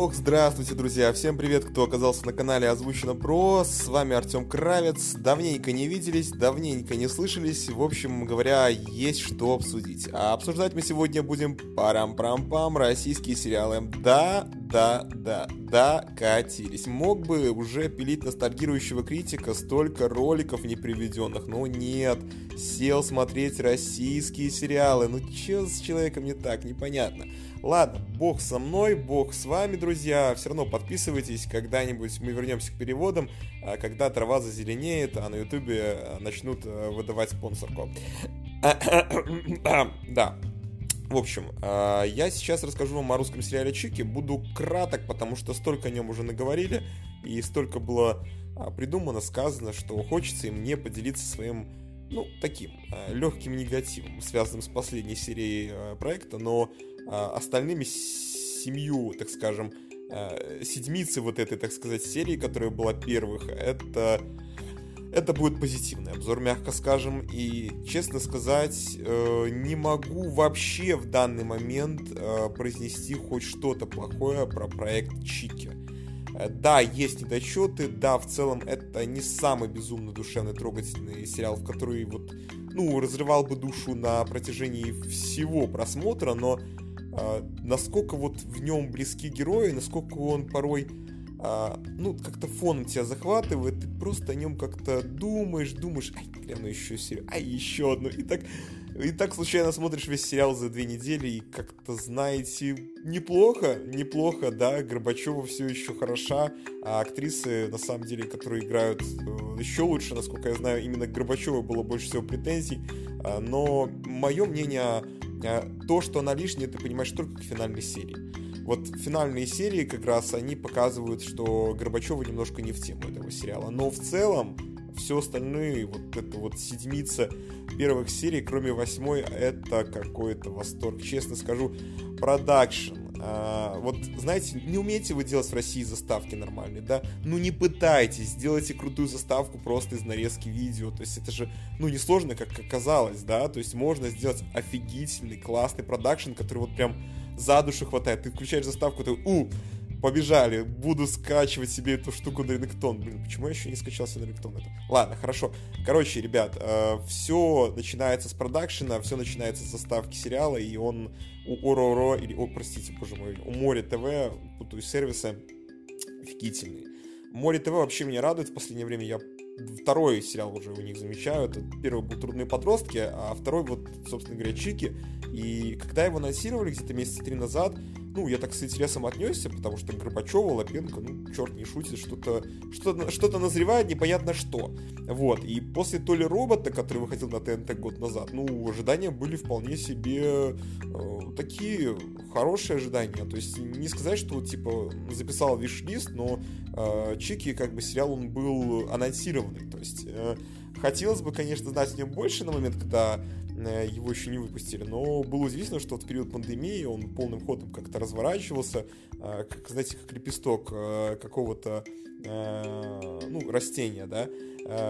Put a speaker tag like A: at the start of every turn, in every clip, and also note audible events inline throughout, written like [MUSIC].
A: Ох, здравствуйте, друзья! Всем привет, кто оказался на канале Озвучено Про. С вами Артем Кравец. Давненько не виделись, давненько не слышались. В общем говоря, есть что обсудить. А обсуждать мы сегодня будем парам-прам-пам российские сериалы. Да, да, да, да, катились. Мог бы уже пилить ностальгирующего критика столько роликов не приведенных, но нет. Сел смотреть российские сериалы. Ну чё с человеком не так, непонятно. Ладно, бог со мной, бог с вами, друзья. Все равно подписывайтесь, когда-нибудь мы вернемся к переводам, а когда трава зазеленеет, а на ютубе э, начнут э, выдавать спонсорку. [COUGHS] Да, в общем, э, я сейчас расскажу вам о русском сериале Чики. Буду краток, потому что столько о нем уже наговорили, и столько было а, придумано, сказано, что хочется и мне поделиться своим, ну, таким легким негативом, связанным с последней серией проекта, но а, остальными семью, так скажем, а, седмицы вот этой, так сказать, серии, которая была первых, это это будет позитивный обзор, мягко скажем. И, честно сказать, э, не могу вообще в данный момент э, произнести хоть что-то плохое про проект Чики. Э, да, есть недочеты, да, в целом это не самый безумно душевный, трогательный сериал, в который вот, ну, разрывал бы душу на протяжении всего просмотра, но насколько вот в нем близки герои, насколько он порой а, ну, как-то фоном тебя захватывает, ты просто о нем как-то думаешь, думаешь, ай, гляну еще серию, ай, еще одну, и так, и так случайно смотришь весь сериал за две недели, и как-то, знаете, неплохо, неплохо, да, Горбачева все еще хороша, а актрисы, на самом деле, которые играют э, еще лучше, насколько я знаю, именно к Горбачеву было больше всего претензий, а, но мое мнение а, то, что она лишняя, ты понимаешь только к финальной серии. Вот финальные серии как раз они показывают, что Горбачева немножко не в тему этого сериала. Но в целом все остальные, вот это вот седмица первых серий, кроме восьмой, это какой-то восторг. Честно скажу, продакшн, а, вот, знаете, не умеете вы делать в России заставки нормальные, да? Ну не пытайтесь, сделайте крутую заставку просто из нарезки видео. То есть это же, ну, несложно, как оказалось, да? То есть можно сделать офигительный, классный продакшн, который вот прям за душу хватает. Ты включаешь заставку, ты, у, побежали, буду скачивать себе эту штуку на рингтон. Блин, почему я еще не скачал себе на рингтон это? Ладно, хорошо. Короче, ребят, э, все начинается с продакшена, все начинается с заставки сериала, и он у Ороро, или, о, простите, боже мой, у Море ТВ, путаю сервисы, офигительный. Море ТВ вообще меня радует в последнее время, я второй сериал уже у них замечаю. Это первый был «Трудные подростки», а второй вот, собственно говоря, «Чики». И когда его анонсировали где-то месяца три назад, ну, я так с интересом отнесся, потому что Горбачева, Лапенко, ну, черт не шутит, что-то что что назревает, непонятно что. Вот, и после то ли робота, который выходил на ТНТ год назад, ну, ожидания были вполне себе э, такие хорошие ожидания. То есть не сказать, что, типа, записал виш-лист, но э, Чики, как бы, сериал, он был анонсированный. То есть э, хотелось бы, конечно, знать о нем больше на момент, когда его еще не выпустили, но было удивительно, что в период пандемии он полным ходом как-то разворачивался, э, как, знаете, как лепесток э, какого-то ну, растения, да,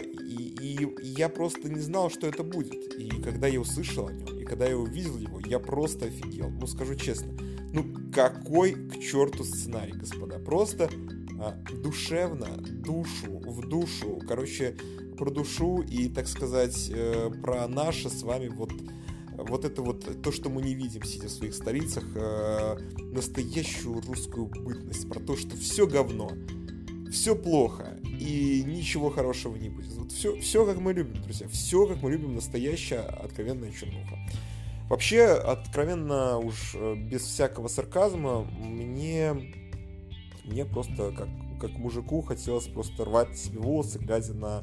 A: и, и я просто не знал, что это будет. И когда я услышал о нем, и когда я увидел его, я просто офигел. Ну, скажу честно, ну, какой к черту сценарий, господа. Просто душевно, душу в душу. Короче, про душу и, так сказать, э, про наше с вами вот вот это вот то, что мы не видим, сидя в своих столицах, э, настоящую русскую бытность, про то, что все говно, все плохо и ничего хорошего не будет. Вот все, все как мы любим, друзья, все как мы любим, настоящая откровенная чернуха. Вообще, откровенно уж э, без всякого сарказма, мне, мне просто как, как мужику хотелось просто рвать себе волосы, глядя на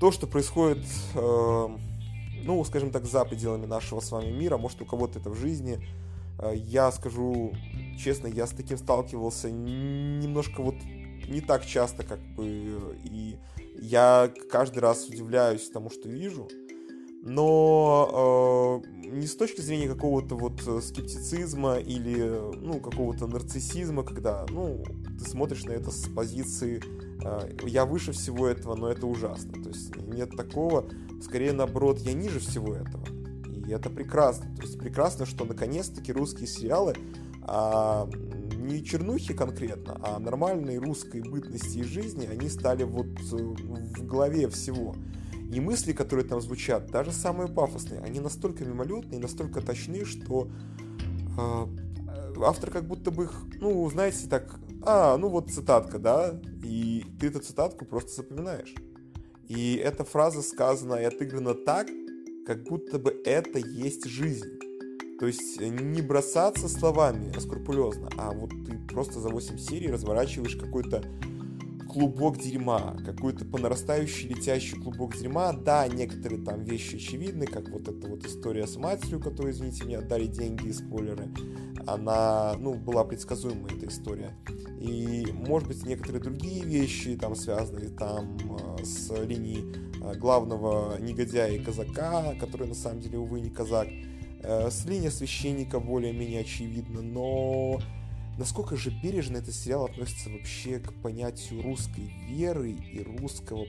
A: то, что происходит, э, ну, скажем так, за пределами нашего с вами мира, может, у кого-то это в жизни. Э, я скажу честно, я с таким сталкивался немножко вот не так часто, как бы, и я каждый раз удивляюсь тому, что вижу но э, не с точки зрения какого-то вот скептицизма или ну какого-то нарциссизма, когда ну ты смотришь на это с позиции э, я выше всего этого, но это ужасно, то есть нет такого, скорее наоборот я ниже всего этого, и это прекрасно, то есть прекрасно, что наконец-таки русские сериалы а не чернухи конкретно, а нормальной русской бытности и жизни, они стали вот э, в голове всего. И мысли, которые там звучат, даже самые пафосные, они настолько мимолетные, настолько точны, что э, автор как будто бы их, ну, знаете, так, а, ну вот цитатка, да, и ты эту цитатку просто запоминаешь. И эта фраза сказана и отыграна так, как будто бы это есть жизнь. То есть не бросаться словами скрупулезно, а вот ты просто за 8 серий разворачиваешь какой-то клубок дерьма, какой-то по нарастающей летящий клубок дерьма. Да, некоторые там вещи очевидны, как вот эта вот история с матерью, которой, извините меня, отдали деньги и спойлеры. Она, ну, была предсказуемая, эта история. И, может быть, некоторые другие вещи там связаны там э, с линией э, главного негодяя и казака, который на самом деле, увы, не казак. Э, с линией священника более-менее очевидно, но насколько же бережно этот сериал относится вообще к понятию русской веры и русского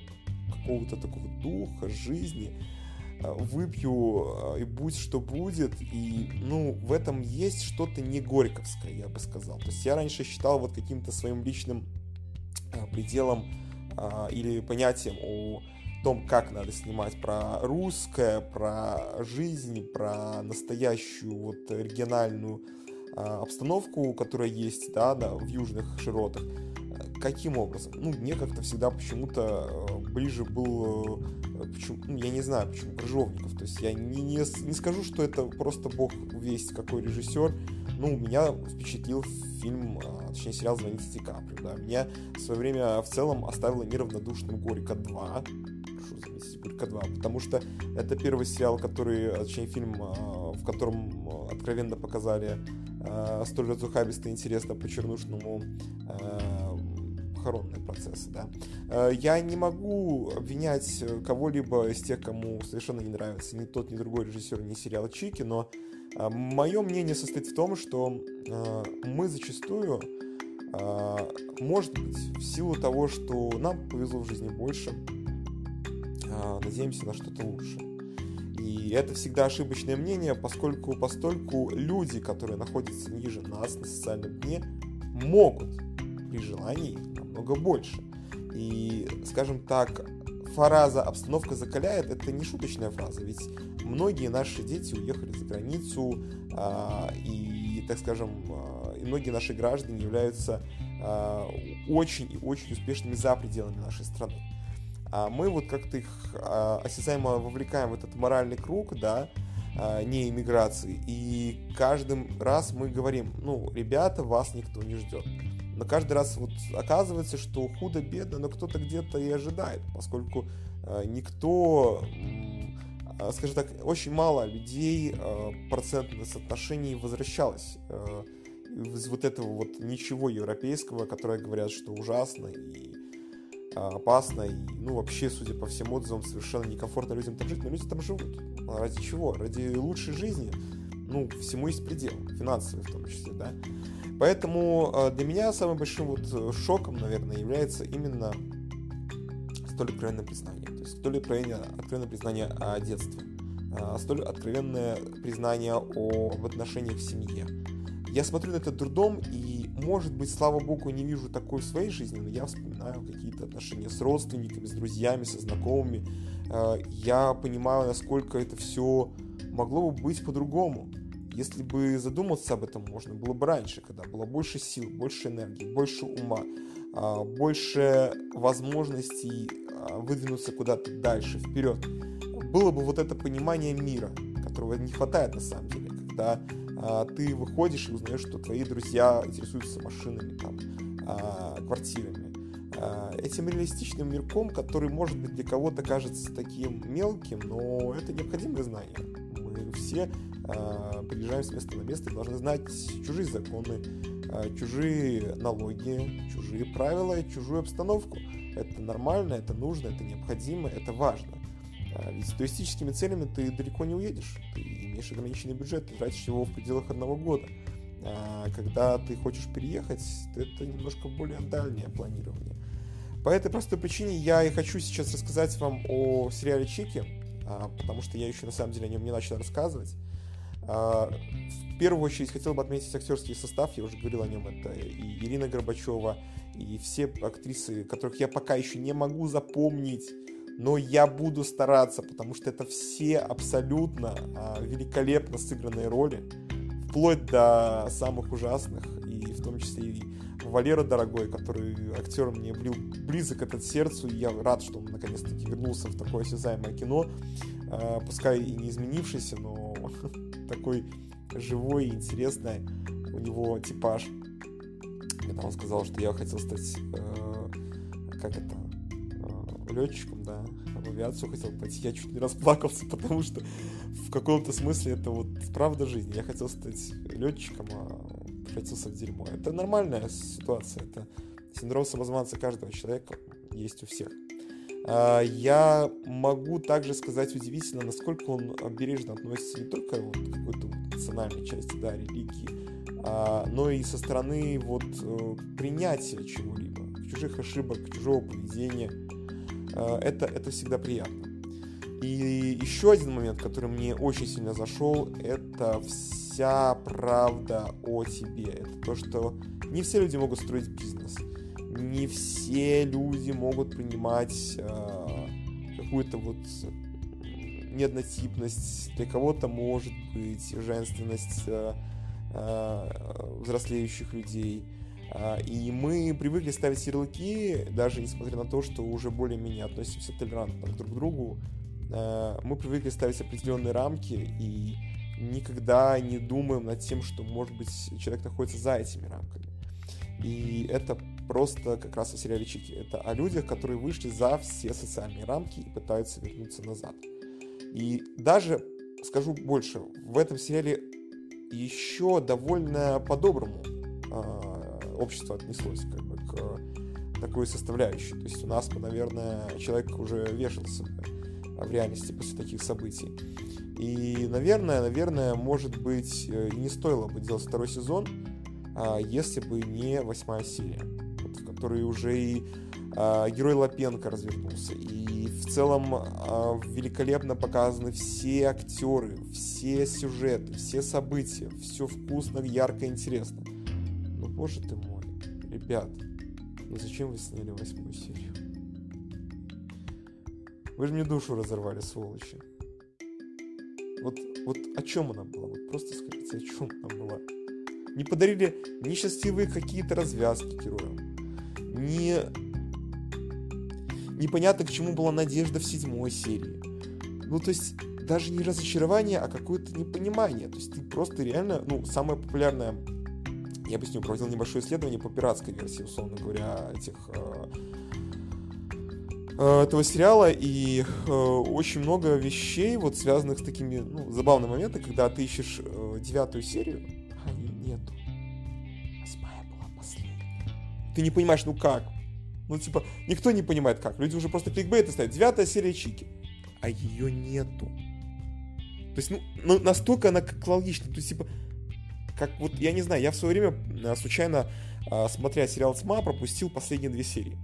A: какого-то такого духа, жизни. Э, выпью э, и будь что будет. И, ну, в этом есть что-то не горьковское, я бы сказал. То есть я раньше считал вот каким-то своим личным э, пределом или понятием о том, как надо снимать про русское, про жизнь, про настоящую вот региональную а, обстановку, которая есть, да, да, в южных широтах. Каким образом? Ну, мне как-то всегда почему-то э, ближе был, э, почему, ну, я не знаю, почему, Крыжовников. То есть я не, не, не скажу, что это просто бог весть какой режиссер. Ну, меня впечатлил фильм, а, точнее, сериал «Звоните Ди Каприо», да. Меня в свое время в целом оставило неравнодушным «Горько 2», прошу заметить, «Горько 2», потому что это первый сериал, который, точнее, фильм, а, в котором откровенно показали э, столь разухабисто интересно по-чернушному э, похоронные процессы, да. Э, я не могу обвинять кого-либо из тех, кому совершенно не нравится ни тот, ни другой режиссер, ни сериал Чики, но э, мое мнение состоит в том, что э, мы зачастую, может быть, в силу того, что нам повезло в жизни больше, надеемся на что-то лучшее. Это всегда ошибочное мнение, поскольку постольку люди, которые находятся ниже нас на социальном дне, могут при желании намного больше. И, скажем так, фраза «обстановка закаляет» — это не шуточная фраза, ведь многие наши дети уехали за границу, а, и, так скажем, а, и многие наши граждане являются а, очень и очень успешными за пределами нашей страны а мы вот как-то их а, осязаемо вовлекаем в этот моральный круг, да, а, не иммиграции, и каждый раз мы говорим, ну, ребята, вас никто не ждет. Но каждый раз вот оказывается, что худо-бедно, но кто-то где-то и ожидает, поскольку а, никто, скажем так, очень мало людей процентное соотношение возвращалось из вот этого вот ничего европейского, которое говорят, что ужасно и опасно и, ну, вообще, судя по всем отзывам, совершенно некомфортно людям там жить, но люди там живут. А ради чего? Ради лучшей жизни. Ну, всему есть предел, финансовый в том числе, да. Поэтому а, для меня самым большим вот шоком, наверное, является именно столь откровенное признание. То есть столь откровенное, откровенное признание о детстве, столь откровенное признание о, об отношениях в семье. Я смотрю на этот дурдом и может быть, слава богу, не вижу такой в своей жизни, но я вспоминаю какие-то отношения с родственниками, с друзьями, со знакомыми. Э, я понимаю, насколько это все могло бы быть по-другому. Если бы задуматься об этом можно было бы раньше, когда было больше сил, больше энергии, больше ума, э, больше возможностей э, выдвинуться куда-то дальше, вперед. Было бы вот это понимание мира, которого не хватает на самом деле, когда ты выходишь и узнаешь, что твои друзья интересуются машинами, там, а, квартирами. А, этим реалистичным мирком, который, может быть, для кого-то кажется таким мелким, но это необходимое знание. Мы все приезжаем с места на место и должны знать чужие законы, чужие налоги, чужие правила, чужую обстановку. Это нормально, это нужно, это необходимо, это важно. Ведь с туристическими целями ты далеко не уедешь. Ты имеешь ограниченный бюджет, ты тратишь его в пределах одного года. А когда ты хочешь переехать, это немножко более дальнее планирование. По этой простой причине я и хочу сейчас рассказать вам о сериале Чики, а, потому что я еще на самом деле о нем не начал рассказывать. А, в первую очередь хотел бы отметить актерский состав, я уже говорил о нем, это и Ирина Горбачева, и все актрисы, которых я пока еще не могу запомнить, но я буду стараться, потому что это все абсолютно а, великолепно сыгранные роли, вплоть до самых ужасных, и в том числе и Валера дорогой, который актер мне близок этот сердцу, и я рад, что он наконец-таки вернулся в такое осязаемое кино, а, пускай и не изменившийся, но [LAUGHS] такой живой и интересный у него типаж. Когда он сказал, что я хотел стать, э, как это, летчиком, да, в авиацию хотел пойти, я чуть не расплакался, [LAUGHS] потому что в каком-то смысле это вот правда жизни. Я хотел стать летчиком, а превратился в дерьмо. Это нормальная ситуация, это синдром самозванца каждого человека есть у всех. А, я могу также сказать удивительно, насколько он бережно относится не только вот к какой-то национальной части, да, религии, а, но и со стороны вот э, принятия чего-либо, чужих ошибок, чужого поведения. А, это, это всегда приятно. И еще один момент, который мне очень сильно зашел, это вся правда о тебе. Это то, что не все люди могут строить бизнес. Не все люди могут принимать э, какую-то вот неоднотипность. Для кого-то может быть женственность э, э, взрослеющих людей. И мы привыкли ставить ярлыки, даже несмотря на то, что уже более-менее относимся толерантно друг к другу, Э, мы привыкли ставить определенные рамки и никогда не думаем над тем, что, может быть, человек находится за этими рамками. И это просто как раз о сериале Чики. Это о людях, которые вышли за все социальные рамки и пытаются вернуться назад. И даже, скажу больше, в этом сериале еще довольно по-доброму э, общество отнеслось как бы, к такой составляющей. То есть у нас, наверное, человек уже вешался в реальности после таких событий. И, наверное, наверное, может быть, э, не стоило бы делать второй сезон, а, если бы не восьмая серия, в которой уже и а, герой Лапенко развернулся. И в целом а, великолепно показаны все актеры, все сюжеты, все события, все вкусно, ярко, интересно. Боже ты мой, ребят, ну зачем вы сняли восьмую серию? Вы же мне душу разорвали, сволочи. Вот, вот о чем она была? Вот просто скажите, о чем она была? Не подарили ни счастливые какие-то развязки героям, ни... Непонятно, к чему была надежда в седьмой серии. Ну, то есть, даже не разочарование, а какое-то непонимание. То есть, ты просто реально, ну, самое популярное я ним проводил небольшое исследование по пиратской версии, условно говоря, этих э, Э, этого сериала, и э, очень много вещей, вот связанных с такими ну, забавными моментами, когда ты ищешь э, девятую серию, а ее нету. Восьмая была последняя. Ты не понимаешь, ну как? Ну, типа, никто не понимает как. Люди уже просто кликбейты ставят. Девятая серия Чики. А ее нету. То есть, ну, ну настолько она как логична. То есть, типа, как вот, я не знаю, я в свое время э, случайно, смотря сериал «Тьма», пропустил последние две серии.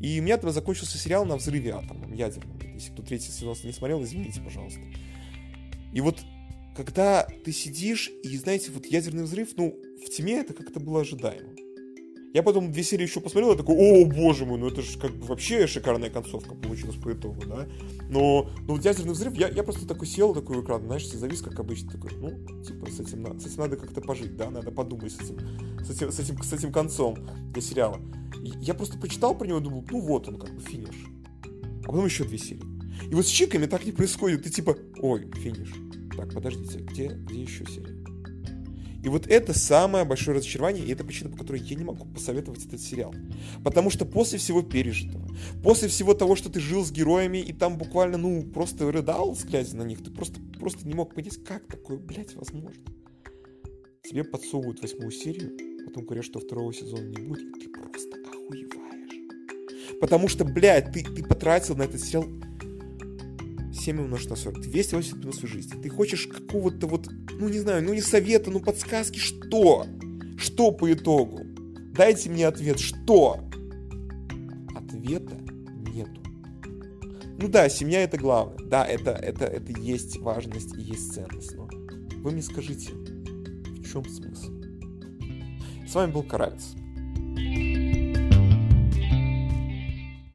A: И у меня тогда закончился сериал на взрыве атомном, ядерном. Если кто третий сезон не смотрел, извините, пожалуйста. И вот когда ты сидишь, и знаете, вот ядерный взрыв, ну, в тьме это как-то было ожидаемо. Я потом две серии еще посмотрел, и такой, о, боже мой, ну это же как бы вообще шикарная концовка получилась по итогу, да. Но, но вот ядерный взрыв, я, я просто такой сел, такой в экран, знаешь, завис, как обычно, такой, ну, типа, с этим, с этим надо как-то пожить, да, надо подумать с этим, с этим, с этим, с этим концом для сериала. Я просто почитал про него и думал, ну вот он, как бы, финиш. А потом еще две серии. И вот с чиками так не происходит. Ты типа, ой, финиш. Так, подождите, где, где еще серия? И вот это самое большое разочарование, и это причина, по которой я не могу посоветовать этот сериал. Потому что после всего пережитого, после всего того, что ты жил с героями, и там буквально, ну, просто рыдал, глядя на них, ты просто, просто не мог понять, как такое, блядь, возможно. Тебе подсовывают восьмую серию, потом говорят, что второго сезона не будет, и ты просто охуеваешь. Потому что, блядь, ты, ты потратил на этот сериал 7 умножить на 40. 280 минут своей жизни. Ты хочешь какого-то вот, ну не знаю, ну не совета, ну подсказки, что? Что по итогу? Дайте мне ответ, что? Ответа нету. Ну да, семья это главное. Да, это, это, это есть важность и есть ценность, но Вы мне скажите, в чем смысл? С вами был Каракс.